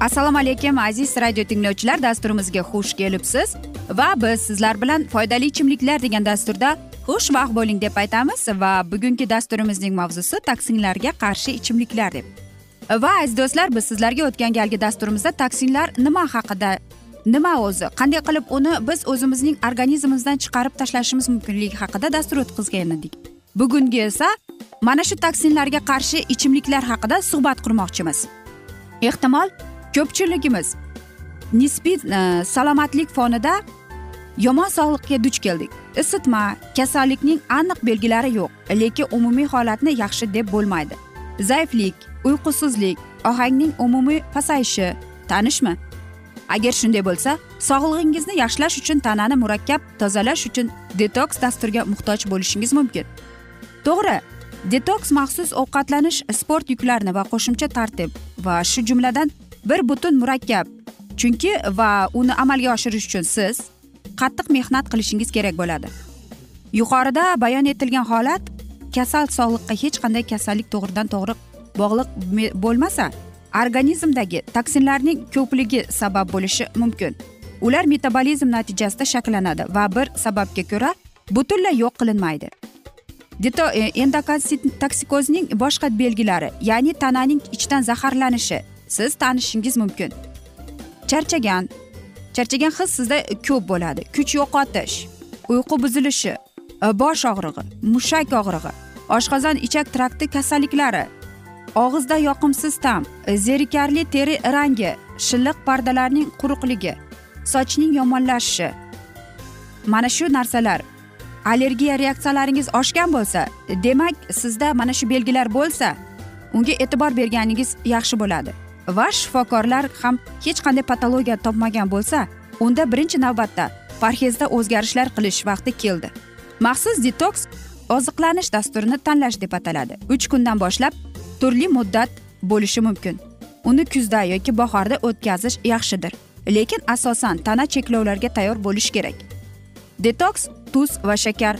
assalomu alaykum aziz radio tinglovchilar. Dasturimizga xush kelibsiz. Va biz sizlar bilan foydali ichimliklar degan dasturda xushvaqt bo'ling deb aytamiz. Va bugungi dasturimizning mavzusi toksinlarga qarshi ichimliklar deb. Va aziz do'stlar biz sizlarga o'tgan galgi dasturimizda toksinlar nima haqida nima o'zi qanday qilib uni biz o'zimizning organizmimizdan chiqarib tashlashimiz mumkinligi haqida dastur o'tkazgan edik. Bugungi esa mana shu toksinlarga qarshi ichimliklar haqida suhbat qurmoqchimiz. Ehtimol ko'pchiligimiz nisbiy e, salomatlik fonida yomon sog'liqqa duch keldik. Isitma kasallikning aniq belgilari yo'q lekin umumiy holatni yaxshi deb bo'lmaydi. Zaiflik uyqusizlik ohangning umumiy pasayishi tanishmi? Agar shunday bo'lsa sog'lig'ingizni yaxshilash uchun tanani murakkab tozalash uchun detoks dasturiga muhtoj bo'lishingiz mumkin. To'g'ri detoks maxsus ovqatlanish sport yuklarini va qo'shimcha tartib va shu jumladan bir butun murakkab. Chunki va uni amalga oshirish uchun siz qattiq mehnat qilishingiz kerak bo'ladi. Yuqorida bayon etilgan holat kasal sog'liqqa hech qanday kasallik to'g'ridan to'g'ri bog'liq bo'lmasa organizmdagi toksinlarning ko'pligi sabab bo'lishi mumkin. Ular metabolizm natijasida shakllanadi va bir sababga ko'ra butunlay yo'q qilinmaydi. E, endotoksikozning boshqa belgilari ya'ni tananing ichdan zaharlanishi siz tanishishingiz mumkin. Charchagan. Charchagan his sizda ko'p bo'ladi. Kuch yo'qotish uyqu buzilishi e, bosh og'rig'i mushak og'rig'i oshqozon ichak trakti kasalliklari og'izda yoqimsiz ta'm e, zerikarli teri rangi shilliq pardalarning quruqligi sochning yomonlashishi. Mana shu narsalar. Allergiya reaksiyalaringiz oshgan bo'lsa demak sizda mana shu belgilar bo'lsa unga e'tibor berganingiz yaxshi bo'ladi. Va shifokorlar ham hech qanday patologiya topmagan bo'lsa unda birinchi navbatda parhezda o'zgarishlar qilish vaqti keldi. Maxsus detoks oziqlanish dasturini tanlash deb ataladi. Uch kundan boshlab turli muddat bo'lishi mumkin. Uni kuzda yoki bahorda o'tkazish yaxshidir lekin asosan tana cheklovlarga tayyor bo'lish kerak. Detoks tuz va shakar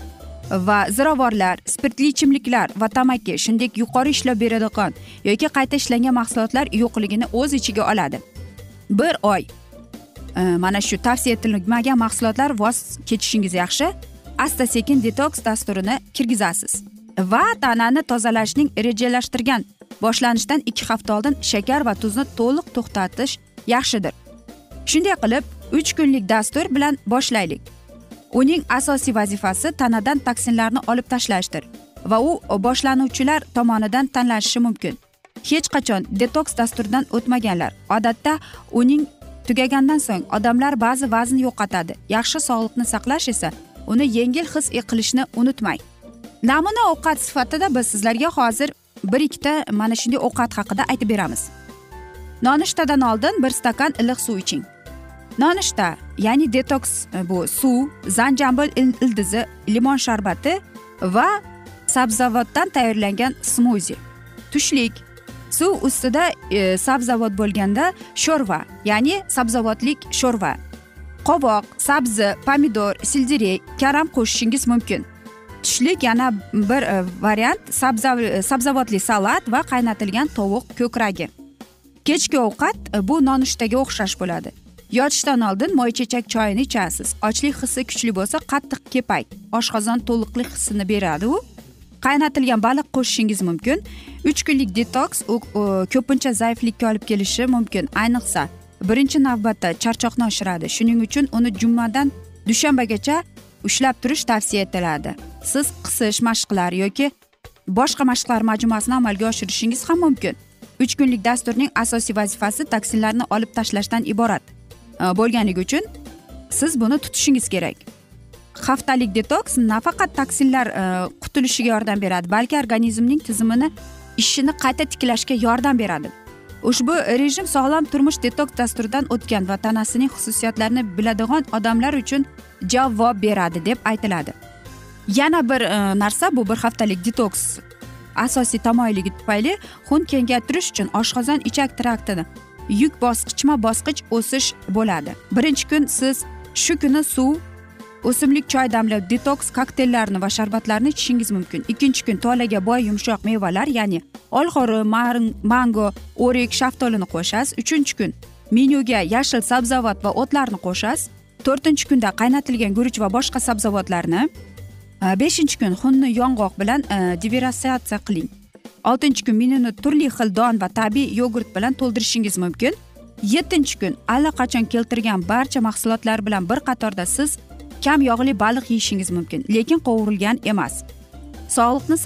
va ziravorlar spirtli ichimliklar va tamaki shuningdek yuqori ishlov beradigan yoki qayta ishlangan mahsulotlar yo'qligini o'z ichiga oladi. Bir oy. E, mana shu tavsiya etilmagan mahsulotlar voz kechishingiz yaxshi. Asta sekin detoks dasturini kirgizasiz va tanani tozalashning rejalashtirgan boshlanishdan ikki hafta oldin shakar va tuzni to'liq to'xtatish yaxshidir. Shunday qilib uch kunlik dastur bilan boshlaylik. Uning asosiy vazifasi tanadan toksinlarni olib tashlashdir va u boshlanuvchilar tomonidan tanlanishi mumkin. Hech qachon detoks dasturidan o'tmaganlar. Odatda uning tugagandan so'ng odamlar ba'zi vazn yo'qotadi. Yaxshi sog'liqni saqlash esa uni yengil his qilishni unutmang. Namuna ovqat sifatida biz sizlarga hozir bir ikkita mana shunday ovqat haqida aytib beramiz. Nonushtadan oldin bir stakan iliq suv iching. Nonushta ya'ni detoks e, bu suv zanjabil ildizi limon sharbati va sabzavotdan tayyorlangan smuzi. Tushlik suv ustida e, sabzavot bo'lganda sho'rva ya'ni sabzavotlik sho'rva. Qovoq sabzi pomidor selderey karam qo'shishingiz mumkin. Tushlik yana bir e, variant e, sabzavotli salat va qaynatilgan tovuq ko'kragi. Kechki ovqat e, bu nonushtaga o'xshash bo'ladi. Yotishdan oldin moychechak choyini ichasiz. Ochlik hissi kuchli bo'lsa qattiq kepak oshqozon to'liqlik hissini beradi u. Qaynatilgan baliq qo'shishingiz mumkin. Uch kunlik detoks u ko'pincha zaiflikka olib kelishi mumkin. Ayniqsa birinchi navbatda charchoqni oshiradi. Shuning uchun uni jumadan dushanbagacha ushlab turish tavsiya etiladi. Siz qisish mashqlar yoki boshqa mashqlar majmuasini amalga oshirishingiz ham mumkin. Uch kunlik dasturning asosiy vazifasi toksinlarni olib tashlashdan iborat. E, bo'lganligi uchun siz buni tutishingiz kerak. Haftalik detoks nafaqat toksinlar e, qutulishiga yordam beradi balki organizmning tizimini ishini qayta tiklashga yordam beradi. Ushbu rejim sog'lom turmush detoks dasturidan o'tgan va tanasining xususiyatlarini biladigan odamlar uchun javob beradi deb aytiladi. Yana bir e, narsa bu bir haftalik detoks asosiy tamoyilligi tufayli xun kengaytirish uchun oshqozon ichak traktini yuk bosqichma bosqich o'sish bo'ladi. Birinchi kun siz shu kuni suv o'simlik choy damlab detoks kokteyllarini va sharbatlarni ichishingiz mumkin. Ikkinchi kun tolaga boy yumshoq mevalar ya'ni olxori mango o'rik shaftolini qo'shasiz. Uchinchi kun menyuga yashil sabzavot va o'tlarni qo'shasiz. To'rtinchi kunda qaynatilgan guruch va boshqa sabzavotlarni e, beshinchi kun xunni yong'oq bilan e, diversatsiya qiling. Oltinchi kun menyuni turli xil don va tabiiy yogurt bilan to'ldirishingiz mumkin. Yettinchi kun allaqachon keltirgan barcha mahsulotlar bilan bir qatorda siz kam yog'li baliq yeyishingiz mumkin lekin qovurilgan emas. Sog'liqni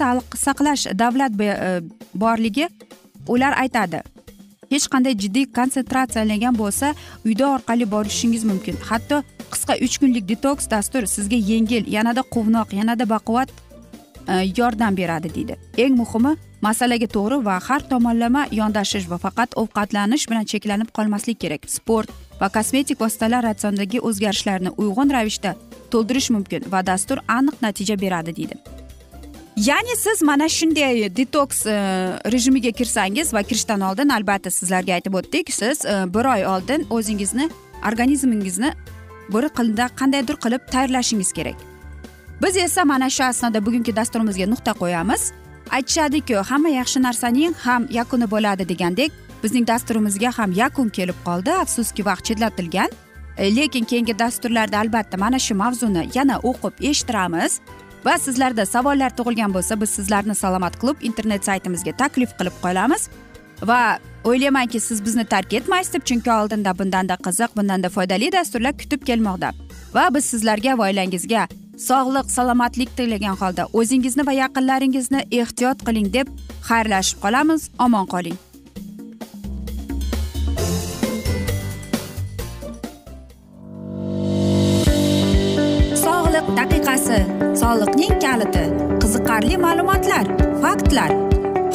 saqlash davlat e, borligi ular aytadi hech qanday jiddiy konsentratsiyalangan bo'lsa uyda orqali borishingiz mumkin. Hatto qisqa uch kunlik detoks dastur sizga yengil yanada quvnoq yanada baquvvat E, yordam beradi deydi. Eng muhimi masalaga to'g'ri va har tomonlama yondashish va faqat ovqatlanish bilan cheklanib qolmaslik kerak. Sport va kosmetik vositalar ratsiondagi o'zgarishlarni uyg'un ravishda to'ldirish mumkin va dastur aniq natija beradi deydi. Ya'ni siz mana shunday detoks e, rejimiga kirsangiz va kirishdan oldin albatta sizlarga aytib o'tdik siz e, bir oy oldin o'zingizni organizmingizni bir qilda qandaydir qilib tayyorlashingiz kerak. Biz esa mana shu asnoda bugungi dasturimizga nuqta qo'yamiz. Aytishadiku hamma yaxshi narsaning ham yakuni bo'ladi degandek bizning dasturimizga ham yakun kelib qoldi afsuski vaqt chetlatilgan. E, lekin keyingi dasturlarda albatta mana shu mavzuni yana o'qib eshittiramiz. Va sizlarda savollar tug'ilgan bo'lsa biz sizlarni salomat klub internet saytimizga taklif qilib qolamiz va o'ylaymanki siz bizni tark etmaysiz deb chunki oldinda bundanda qiziq bundanda foydali dasturlar kutib kelmoqda. Va biz sizlarga va oilangizga sog'lik salomatlik tilagan holda o'zingizni va yaqinlaringizni ehtiyot qiling deb xayrlashib qolamiz. Omon qoling. Sog'liq daqiqasi. Soliqning kaliti. Qiziqarli ma'lumotlar faktlar.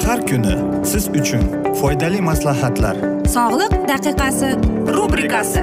Har kuni siz uchun foydali maslahatlar. Sog'liq daqiqasi rubrikasi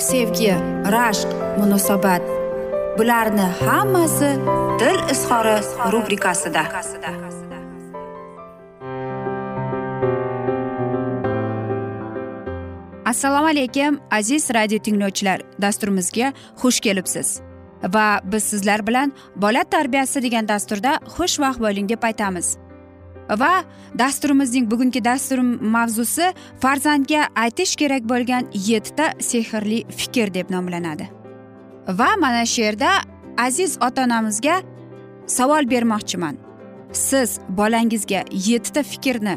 sevgi rashq munosabat. Bularni hammasi dil izhori rubrikasida. Assalomu alaykum aziz radio tinglovchilar. Dasturimizga xush kelibsiz. Va biz sizlar bilan bola tarbiyasi degan dasturda xushvaqt bo'ling deb aytamiz. Va dasturimizning bugungi dastur mavzusi farzandga aytish kerak bo'lgan yettita sehrli fikr deb nomlanadi. Va mana shu yerda aziz ota onamizga savol bermoqchiman. Siz bolangizga yettita fikrni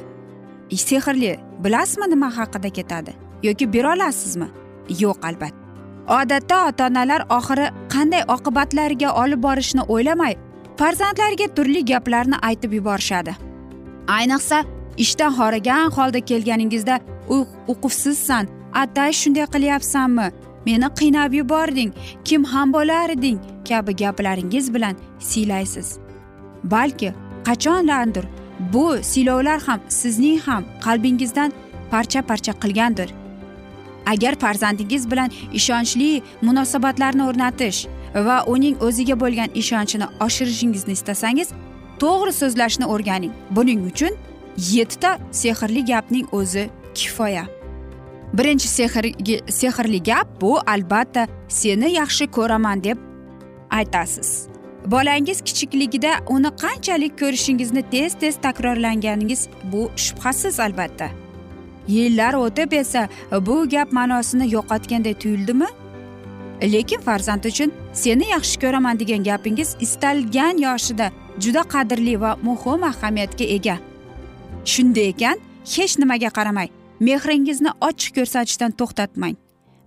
sehrli bilasizmi nima haqida ketadi yoki bera olasizmi? Yo'q albatta. Odatda ota onalar oxiri qanday oqibatlarga olib borishni o'ylamay farzandlariga turli gaplarni aytib yuborishadi. Ayniqsa ishdan horigan holda kelganingizda uquvsizsan. Atay shunday qilyapsanmi? Meni qiynab yubording. Kim ham bo'larding kabi gaplaringiz bilan siylaysiz. Balki qachonlardir bu siylovlar ham sizning ham qalbingizdan parcha parcha qilgandir. Agar farzandingiz bilan ishonchli munosabatlarni o'rnatish va uning o'ziga bo'lgan ishonchini oshirishingizni istasangiz to'g'ri so'zlashni o'rganing. Buning uchun yettita sehrli gapning o'zi kifoya. Birinchi sehrli sehrli gap bu albatta seni yaxshi ko'raman deb aytasiz. Bolangiz kichikligida uni qanchalik ko'rishingizni tez tez takrorlanganingiz bu shubhasiz albatta. Yillar o'tib esa bu gap ma'nosini yo'qotganday tuyuldimi? Lekin farzand uchun seni yaxshi ko'raman degan gapingiz istalgan yoshida juda qadrli va muhim ahamiyatga ega. Shunday ekan hech nimaga qaramay mehringizni ochiq ko'rsatishdan to'xtatmang.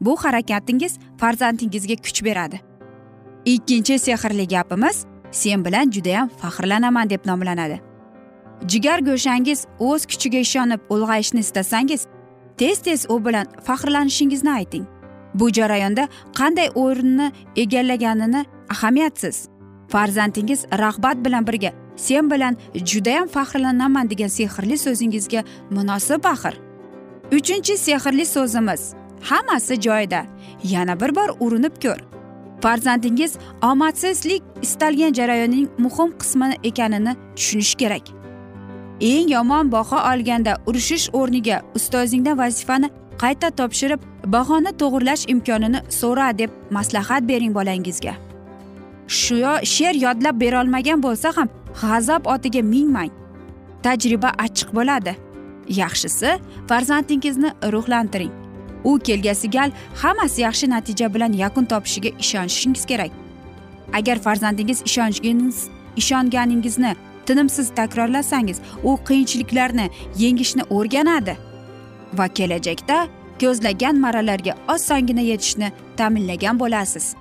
Bu harakatingiz farzandingizga kuch beradi. Ikkinchi sehrli gapimiz sen bilan judayam faxrlanaman deb nomlanadi. Jigar go'shangiz o'z kuchiga ishonib ulg'ayishni istasangiz tez tez u bilan faxrlanishingizni ayting. Bu jarayonda qanday o'rinni egallaganini ahamiyatsiz. Farzandingiz rag'bat bilan birga sen bilan judayam faxrlanaman degan sehrli so'zingizga munosib axir. Uchinchi sehrli so'zimiz hammasi joyida yana bir bor urinib ko'r. Farzandingiz omadsizlik istalgan jarayonning muhim qismi ekanini tushunish kerak. Eng yomon baho olganda urishish o'rniga ustozingdan vazifani qayta topshirib bahoni to'g'irlash imkonini so'ra deb maslahat bering bolangizga. She'r yodlab berolmagan bo'lsa ham g'azab otiga mingmang. Tajriba achchiq bo'ladi. Yaxshisi farzandingizni ruhlantiring. U kelgasi gal hammasi yaxshi natija bilan yakun topishiga ishonishingiz kerak. Agar farzandingiz ishonchgingiz ishonganingizni tinimsiz takrorlasangiz u qiyinchiliklarni yengishni o'rganadi va kelajakda ko'zlagan marralarga osongina yetishni ta'minlagan bo'lasiz.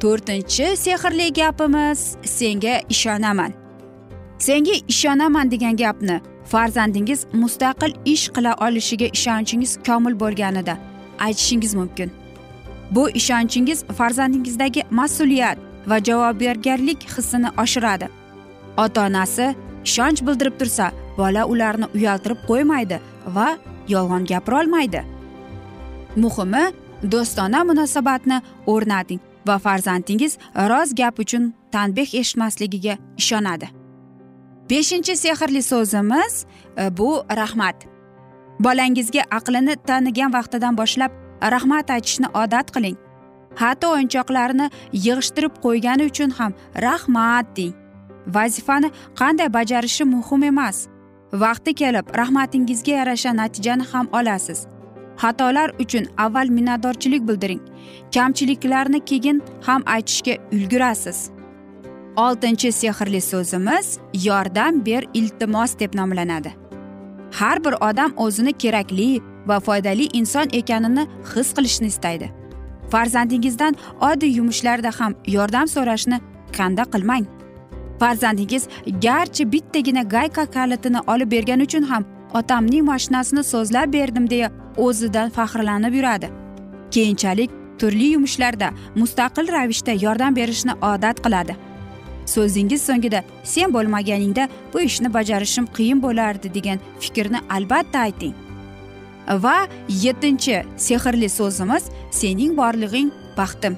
To'rtinchi sehrli gapimiz senga ishonaman. Senga ishonaman degan gapni farzandingiz mustaqil ish qila olishiga ishonchingiz komil bo'lganida aytishingiz mumkin. Bu ishonchingiz farzandingizdagi mas'uliyat va javobgarlik hissini oshiradi. Ota onasi ishonch bildirib tursa bola ularni uyaltirib qo'ymaydi va yolg'on gapirolmaydi. Muhimi do'stona munosabatni o'rnating. Va farzandingiz rost gap uchun tanbeh eshitmasligiga ishonadi. Beshinchi sehrli so'zimiz e, bu rahmat. Bolangizga aqlini tanigan vaqtidan boshlab rahmat aytishni odat qiling. Hatto o'yinchoqlarni yig'ishtirib qo'ygani uchun ham rahmat deng. Vazifani qanday bajarishi muhim emas. Vaqti kelib rahmatingizga yarasha natijani ham olasiz. Xatolar uchun avval minnatdorchilik bildiring. Kamchiliklarni keyin ham aytishga ulgurasiz. Oltinchi sehrli so'zimiz yordam ber iltimos deb nomlanadi. Har bir odam o'zini kerakli va foydali inson ekanini his qilishni istaydi. Farzandingizdan oddiy yumushlarda ham yordam so'rashni kanda qilmang. Farzandingiz garchi bittagina gayka kalitini olib bergani uchun ham otamning mashinasini so'zlab berdim deya o'zidan faxrlanib yuradi. Keyinchalik turli yumushlarda mustaqil ravishda yordam berishni odat qiladi. So'zingiz so'ngida sen bo'lmaganingda bu ishni bajarishim qiyin bo'lardi degan fikrni albatta ayting. Va yettinchi sehrli so'zimiz sening borlig'ing baxtim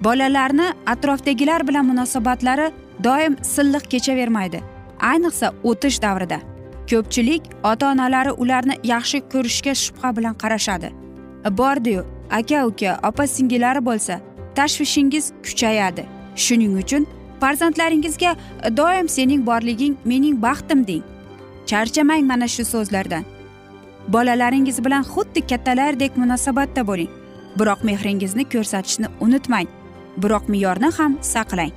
bolalarni atrofdagilar bilan munosabatlari doim silliq kechavermaydi ayniqsa o'tish davrida. Ko'pchilik ota onalari ularni yaxshi ko'rishga shubha bilan qarashadi. Bordiyu aka uka opa singillari bo'lsa tashvishingiz kuchayadi. Shuning uchun farzandlaringizga doim sening borliging mening baxtim deng. Charchamang mana shu so'zlardan. Bolalaringiz bilan xuddi kattalardek munosabatda bo'ling. Biroq mehringizni ko'rsatishni unutmang. Biroq me'yorni ham saqlang.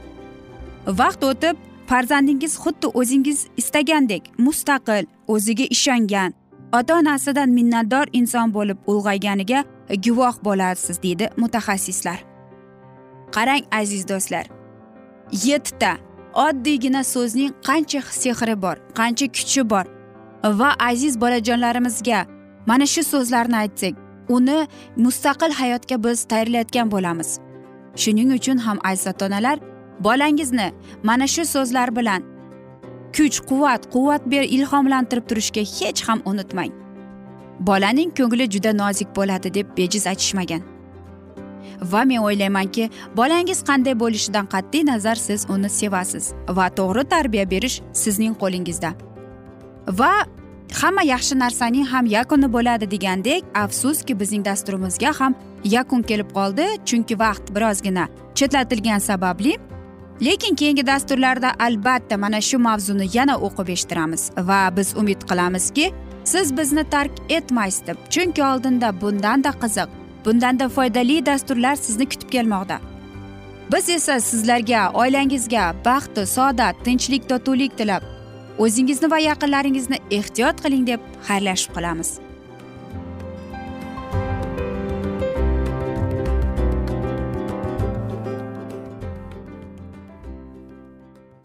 Vaqt o'tib farzandingiz xuddi o'zingiz istagandek mustaqil o'ziga ishongan ota onasidan minnatdor inson bo'lib ulg'ayganiga guvoh bo'lasiz deydi mutaxassislar. Qarang aziz do'stlar yettita oddiygina so'zning qancha sehri bor qancha kuchi bor va aziz bolajonlarimizga mana shu so'zlarni aytsak uni mustaqil hayotga biz tayyorlayotgan bo'lamiz. Shuning uchun ham aziz ota onalar bolangizni mana shu so'zlar bilan kuch quvvat quvvat ber ilhomlantirib turishga hech ham unutmang. Bolaning ko'ngli juda nozik bo'ladi deb bejiz aytishmagan. Va men o'ylaymanki bolangiz qanday bo'lishidan qat'iy nazar siz uni sevasiz va to'g'ri tarbiya berish sizning qo'lingizda. Va hamma yaxshi narsaning ham yakuni bo'ladi degandek afsuski bizning dasturimizga ham yakun kelib qoldi chunki vaqt birozgina chetlatilgani sababli lekin keyingi dasturlarda albatta mana shu mavzuni yana o'qib eshittiramiz va biz umid qilamizki siz bizni tark etmaysiz deb. Chunki oldinda bundanda qiziq bundanda foydali dasturlar sizni kutib kelmoqda. Biz esa sizlarga oilangizga baxtu saodat tinchlik totuvlik tilab o'zingizni va yaqinlaringizni ehtiyot qiling deb xayrlashib qolamiz.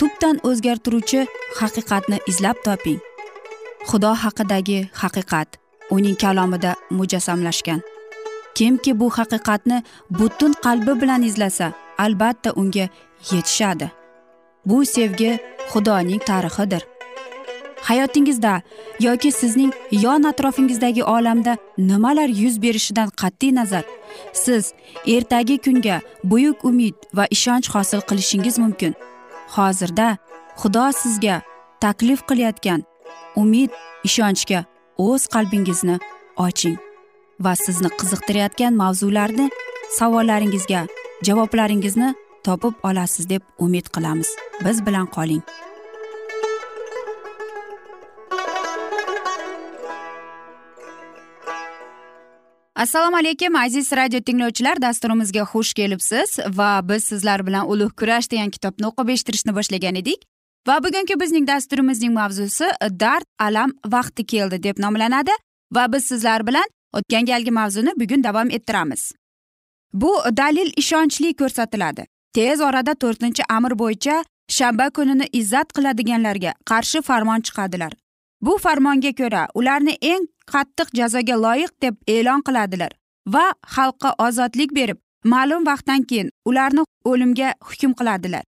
tubdan o'zgartiruvchi haqiqatni izlab toping. Xudo haqidagi haqiqat uning kalomida mujassamlashgan. Kimki bu haqiqatni butun qalbi bilan izlasa albatta unga yetishadi. Bu sevgi xudoning tarixidir. Hayotingizda yoki sizning yon atrofingizdagi olamda nimalar yuz berishidan qat'iy nazar? Siz ertagi kunga buyuk umid va ishonch hosil qilishingiz mumkin. Hozirda xudo sizga taklif qilayotgan umid ishonchga o'z qalbingizni oching va sizni qiziqtirayotgan mavzularni savollaringizga javoblaringizni topib olasiz deb umid qilamiz. Biz bilan qoling. Assalomu alaykum aziz radio tinglovchilar. Dasturimizga xush kelibsiz va biz sizlar bilan ulug' kurash degan kitobni o'qib eshittirishni boshlagan edik. Va bugungi bizning dasturimizning mavzusi dard alam vaqti keldi deb nomlanadi va biz sizlar bilan o'tgan galgi mavzuni bugun davom ettiramiz. Bu dalil ishonchli ko'rsatiladi. Tez orada to'rtinchi amr bo'yicha shanba kunini izzat qiladiganlarga qarshi farmon chiqadilar. Bu farmonga ko'ra ularni eng qattiq jazoga loyiq deb e'lon qiladilar va xalqqa ozodlik berib ma'lum vaqtdan keyin ularni o'limga hukm qiladilar.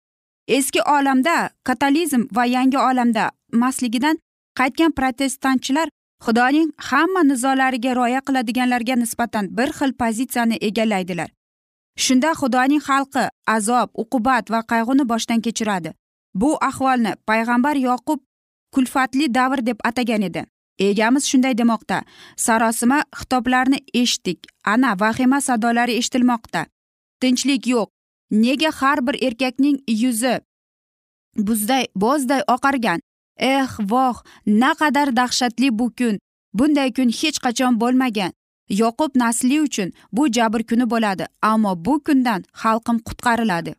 Eski olamda katalizm va yangi olamda masligidan qaytgan protestantchilar xudoning hamma nizolariga rioya qiladiganlarga nisbatan bir xil pozitsiyani egallaydilar. Shunda xudoning xalqi azob uqubat va qayg'uni boshdan kechiradi. Bu ahvolni payg'ambar yoqub kulfatli davr deb atagan edi. Egamiz shunday demoqda. Sarosima xitoblarni eshitdik. Ana vahima sadolari eshitilmoqda. Tinchlik yo'q. Nega har bir erkakning yuzi buzday bozday oqargan? Eh voh naqadar dahshatli bu kun. Bunday kun hech qachon bo'lmagan. Yoqub nasli uchun bu jabr kuni bo'ladi ammo bu kundan xalqim qutqariladi.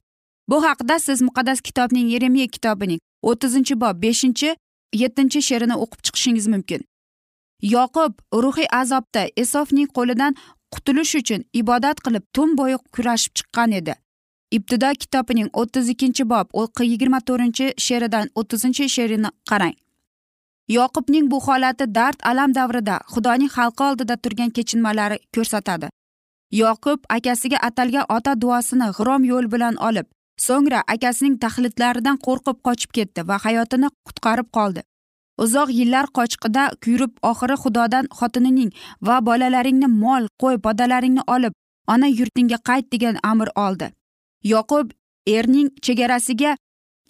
Bu haqida siz muqaddas kitobning yeremiya kitobining o'ttizinchi bob beshinchi yettinchi she'rini o'qib chiqishingiz mumkin. Yoqub ruhiy azobda esofning qo'lidan qutulish uchun ibodat qilib tun bo'yi kurashib chiqqan edi. Ibtido kitobining o'ttiz ikkinchi bob yigirma to'rtinchi she'ridan o'ttizinchi she'rini qarang. Yoqubning bu holati dard alam davrida xudoning xalqi oldida turgan kechinmalari ko'rsatadi. Yoqub akasiga atalgan ota duosini g'rom yo'l bilan olib so'ngra akasining taxlitlaridan qo'rqib qochib ketdi va hayotini qutqarib qoldi. Uzoq yillar qochqida yurib oxiri xudodan xotinining va bolalaringni mol qo'y podalaringni olib ona yurtingga qayt degan amr oldi. Yoqub erning chegarasiga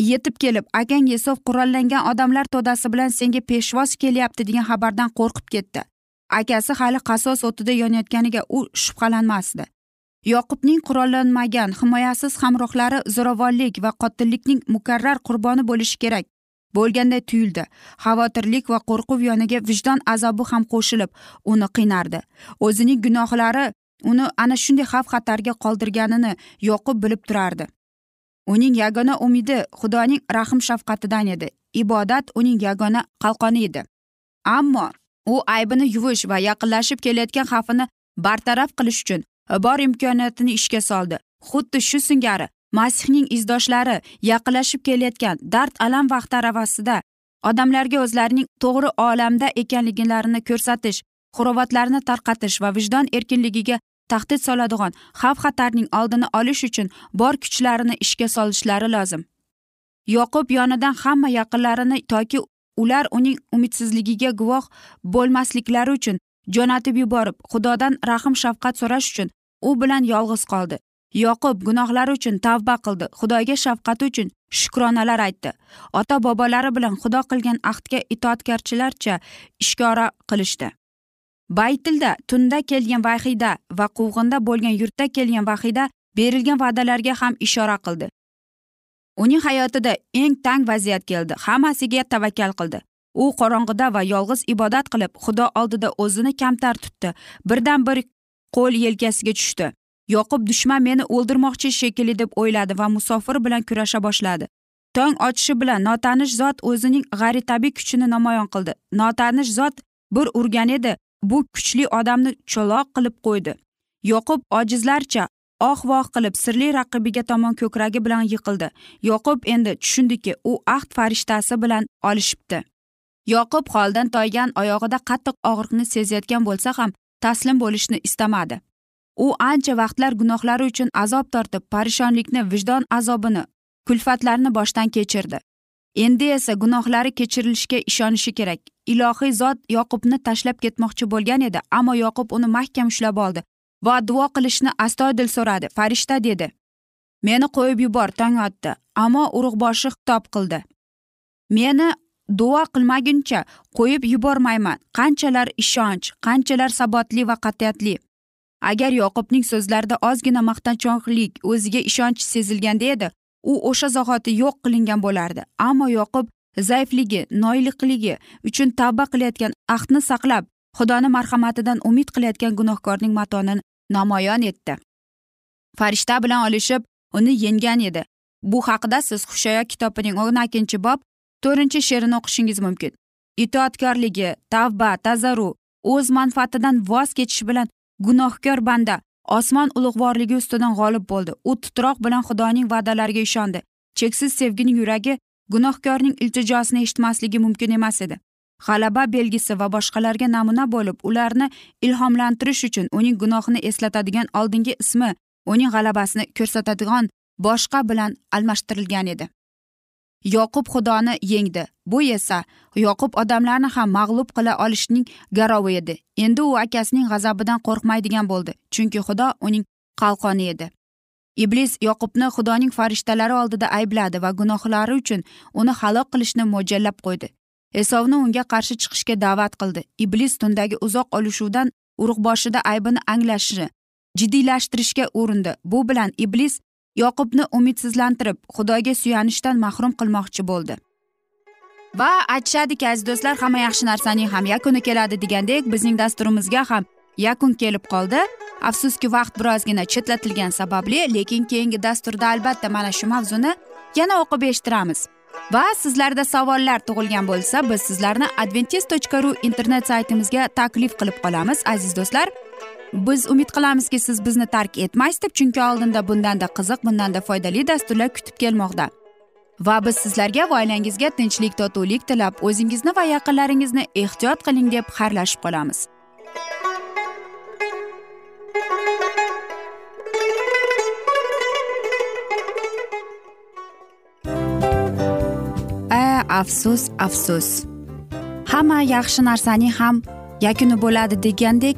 yetib kelib akang yesov qurollangan odamlar to'dasi bilan senga peshvoz kelyapti degan xabardan qo'rqib ketdi. Akasi hali qasos o'tida yonayotganiga u shubhalanmasdi. Yoqubning qurollanmagan himoyasiz hamrohlari zo'ravonlik va qotillikning mukarrar qurboni bo'lishi kerak. Bo'lganday tuyuldi. Xavotirlik va qo'rquv yoniga vijdon azobi ham qo'shilib uni qiynardi. O'zining gunohlari uni ana shunday xavf xatarga qoldirganini yoqub bilib turardi. Uning yagona umidi xudoning rahm shafqatidan edi. Ibodat uning yagona qalqoni edi. Ammo u aybini yuvish va yaqinlashib kelayotgan xavfini bartaraf qilish uchun Э, bor imkoniyatini ishga soldi. Xuddi shu singari masihning izdoshlari yaqinlashib kelayotgan dard alam vaqti aravasida odamlarga o'zlarining to'g'ri olamda ekanliklarini ko'rsatish xurovatlarni tarqatish va vijdon erkinligiga tahdid soladigan xavf xatarning oldini olish uchun bor kuchlarini ishga solishlari lozim. Yoqub yonidan hamma yaqinlarini toki ular uning umidsizligiga guvoh bo'lmasliklari uchun jo'natib yuborib xudodan rahm shafqat so'rash uchun u bilan yolg'iz qoldi. Yoqub gunohlari uchun tavba qildi xudoga shafqati uchun shukronalar aytdi. Ota bobolari bilan xudo qilgan ahdga itoatgarchilarcha ishkora qilishdi. Baytilda tunda kelgan vahiyda va quvg'inda bo'lgan yurtda kelgan vahiyda berilgan va'dalarga ham ishora qildi. Uning hayotida eng tang vaziyat keldi hammasiga tavakkal qildi. U qorong'ida va yolg'iz ibodat qilib xudo oldida o'zini kamtar tutdi. Birdan bir qo'l yelkasiga tushdi. Yoqub dushman meni o'ldirmoqchi shekilli deb o'yladi va musofir bilan kurasha boshladi. Tong ochishi bilan notanish zot o'zining g'aritabiiy kuchini namoyon qildi. Notanish zot bir urgan edi. Bu kuchli odamni cho'loq qilib qo'ydi. Yoqub ojizlarcha oh voh qilib sirli raqibiga tomon ko'kragi bilan yiqildi. Yoqub endi tushundiki u ahd farishtasi bilan olishibdi. Yoqub holdan toygan oyog'ida qattiq og'riqni sezayotgan bo'lsa ham taslim bo'lishni istamadi. U ancha vaqtlar gunohlari uchun azob tortib parishonlikni vijdon azobini kulfatlarni boshdan kechirdi. Endi esa gunohlari kechirilishiga ishonishi kerak. Ilohiy zot yoqubni tashlab ketmoqchi bo'lgan edi ammo yoqub uni mahkam ushlab oldi va duo qilishni astoydil so'radi. Farishta dedi meni qo'yib yubor tong otdi ammo urug'boshi xitob qildi. Meni duo qilmaguncha qo'yib yubormayman. Qanchalar ishonch qanchalar sabotli va qat'iyatli. Agar yoqubning so'zlarida ozgina maqtanchoqlik o'ziga ishonch sezilganda edi u o'sha zahoti yo'q qilingan bo'lardi. Ammo yoqub zaifligi noiliqligi uchun tavba qilayotgan ahdni saqlab xudoni marhamatidan umid qilayotgan gunohkorning matonini namoyon etdi. Farishta bilan olishib uni yenggan edi. Bu haqida siz hushayo kitobining o'n ikkinchi bob to'rtinchi she'rini o'qishingiz mumkin. Itoatkorligi tavba tazaru o'z manfaatidan voz kechish bilan gunohkor banda osmon ulug'vorligi ustidan g'olib bo'ldi. U titroq bilan xudoning va'dalariga ishondi. Cheksiz sevgining yuragi gunohkorning iltijosini eshitmasligi mumkin emas edi. G'alaba belgisi va boshqalarga namuna bo'lib ularni ilhomlantirish uchun uning gunohini eslatadigan oldingi ismi uning g'alabasini ko'rsatadigan boshqa bilan almashtirilgan edi. Yoqub xudoni yengdi. Bu esa yoqub odamlarni ham mag'lub qila olishning garovi edi. Endi u akasining g'azabidan qo'rqmaydigan bo'ldi chunki xudo uning qalqoni edi. Iblis yoqubni xudoning farishtalari oldida aybladi va gunohlari uchun uni halok qilishni mo'ljallab qo'ydi. Esovni unga qarshi chiqishga da'vat qildi. Iblis tundagi uzoq olishuvdan urug'boshida aybini anglashni jiddiylashtirishga urindi. Bu bilan iblis yoqubni umidsizlantirib xudoga suyanishdan mahrum qilmoqchi bo'ldi. Va aytishadiki aziz do'stlar hamma yaxshi narsaning ham yakuni keladi degandek bizning dasturimizga ham yakun kelib qoldi. Afsuski vaqt birozgina chetlatilgani sababli lekin keyingi dasturda albatta mana shu mavzuni yana o'qib eshittiramiz. Va sizlarda savollar tug'ilgan bo'lsa biz sizlarni adventis tochka ru internet saytimizga taklif qilib qolamiz aziz do'stlar. Biz umid qilamizki siz bizni tark etmaysiz deb chunki oldinda bundanda qiziq bundanda foydali dasturlar kutib kelmoqda. Va biz sizlarga va oilangizga tinchlik totuvlik tilab o'zingizni va yaqinlaringizni ehtiyot qiling deb xayrlashib qolamiz. A afsus afsus. Hamma yaxshi narsaning ham yakuni bo'ladi degandek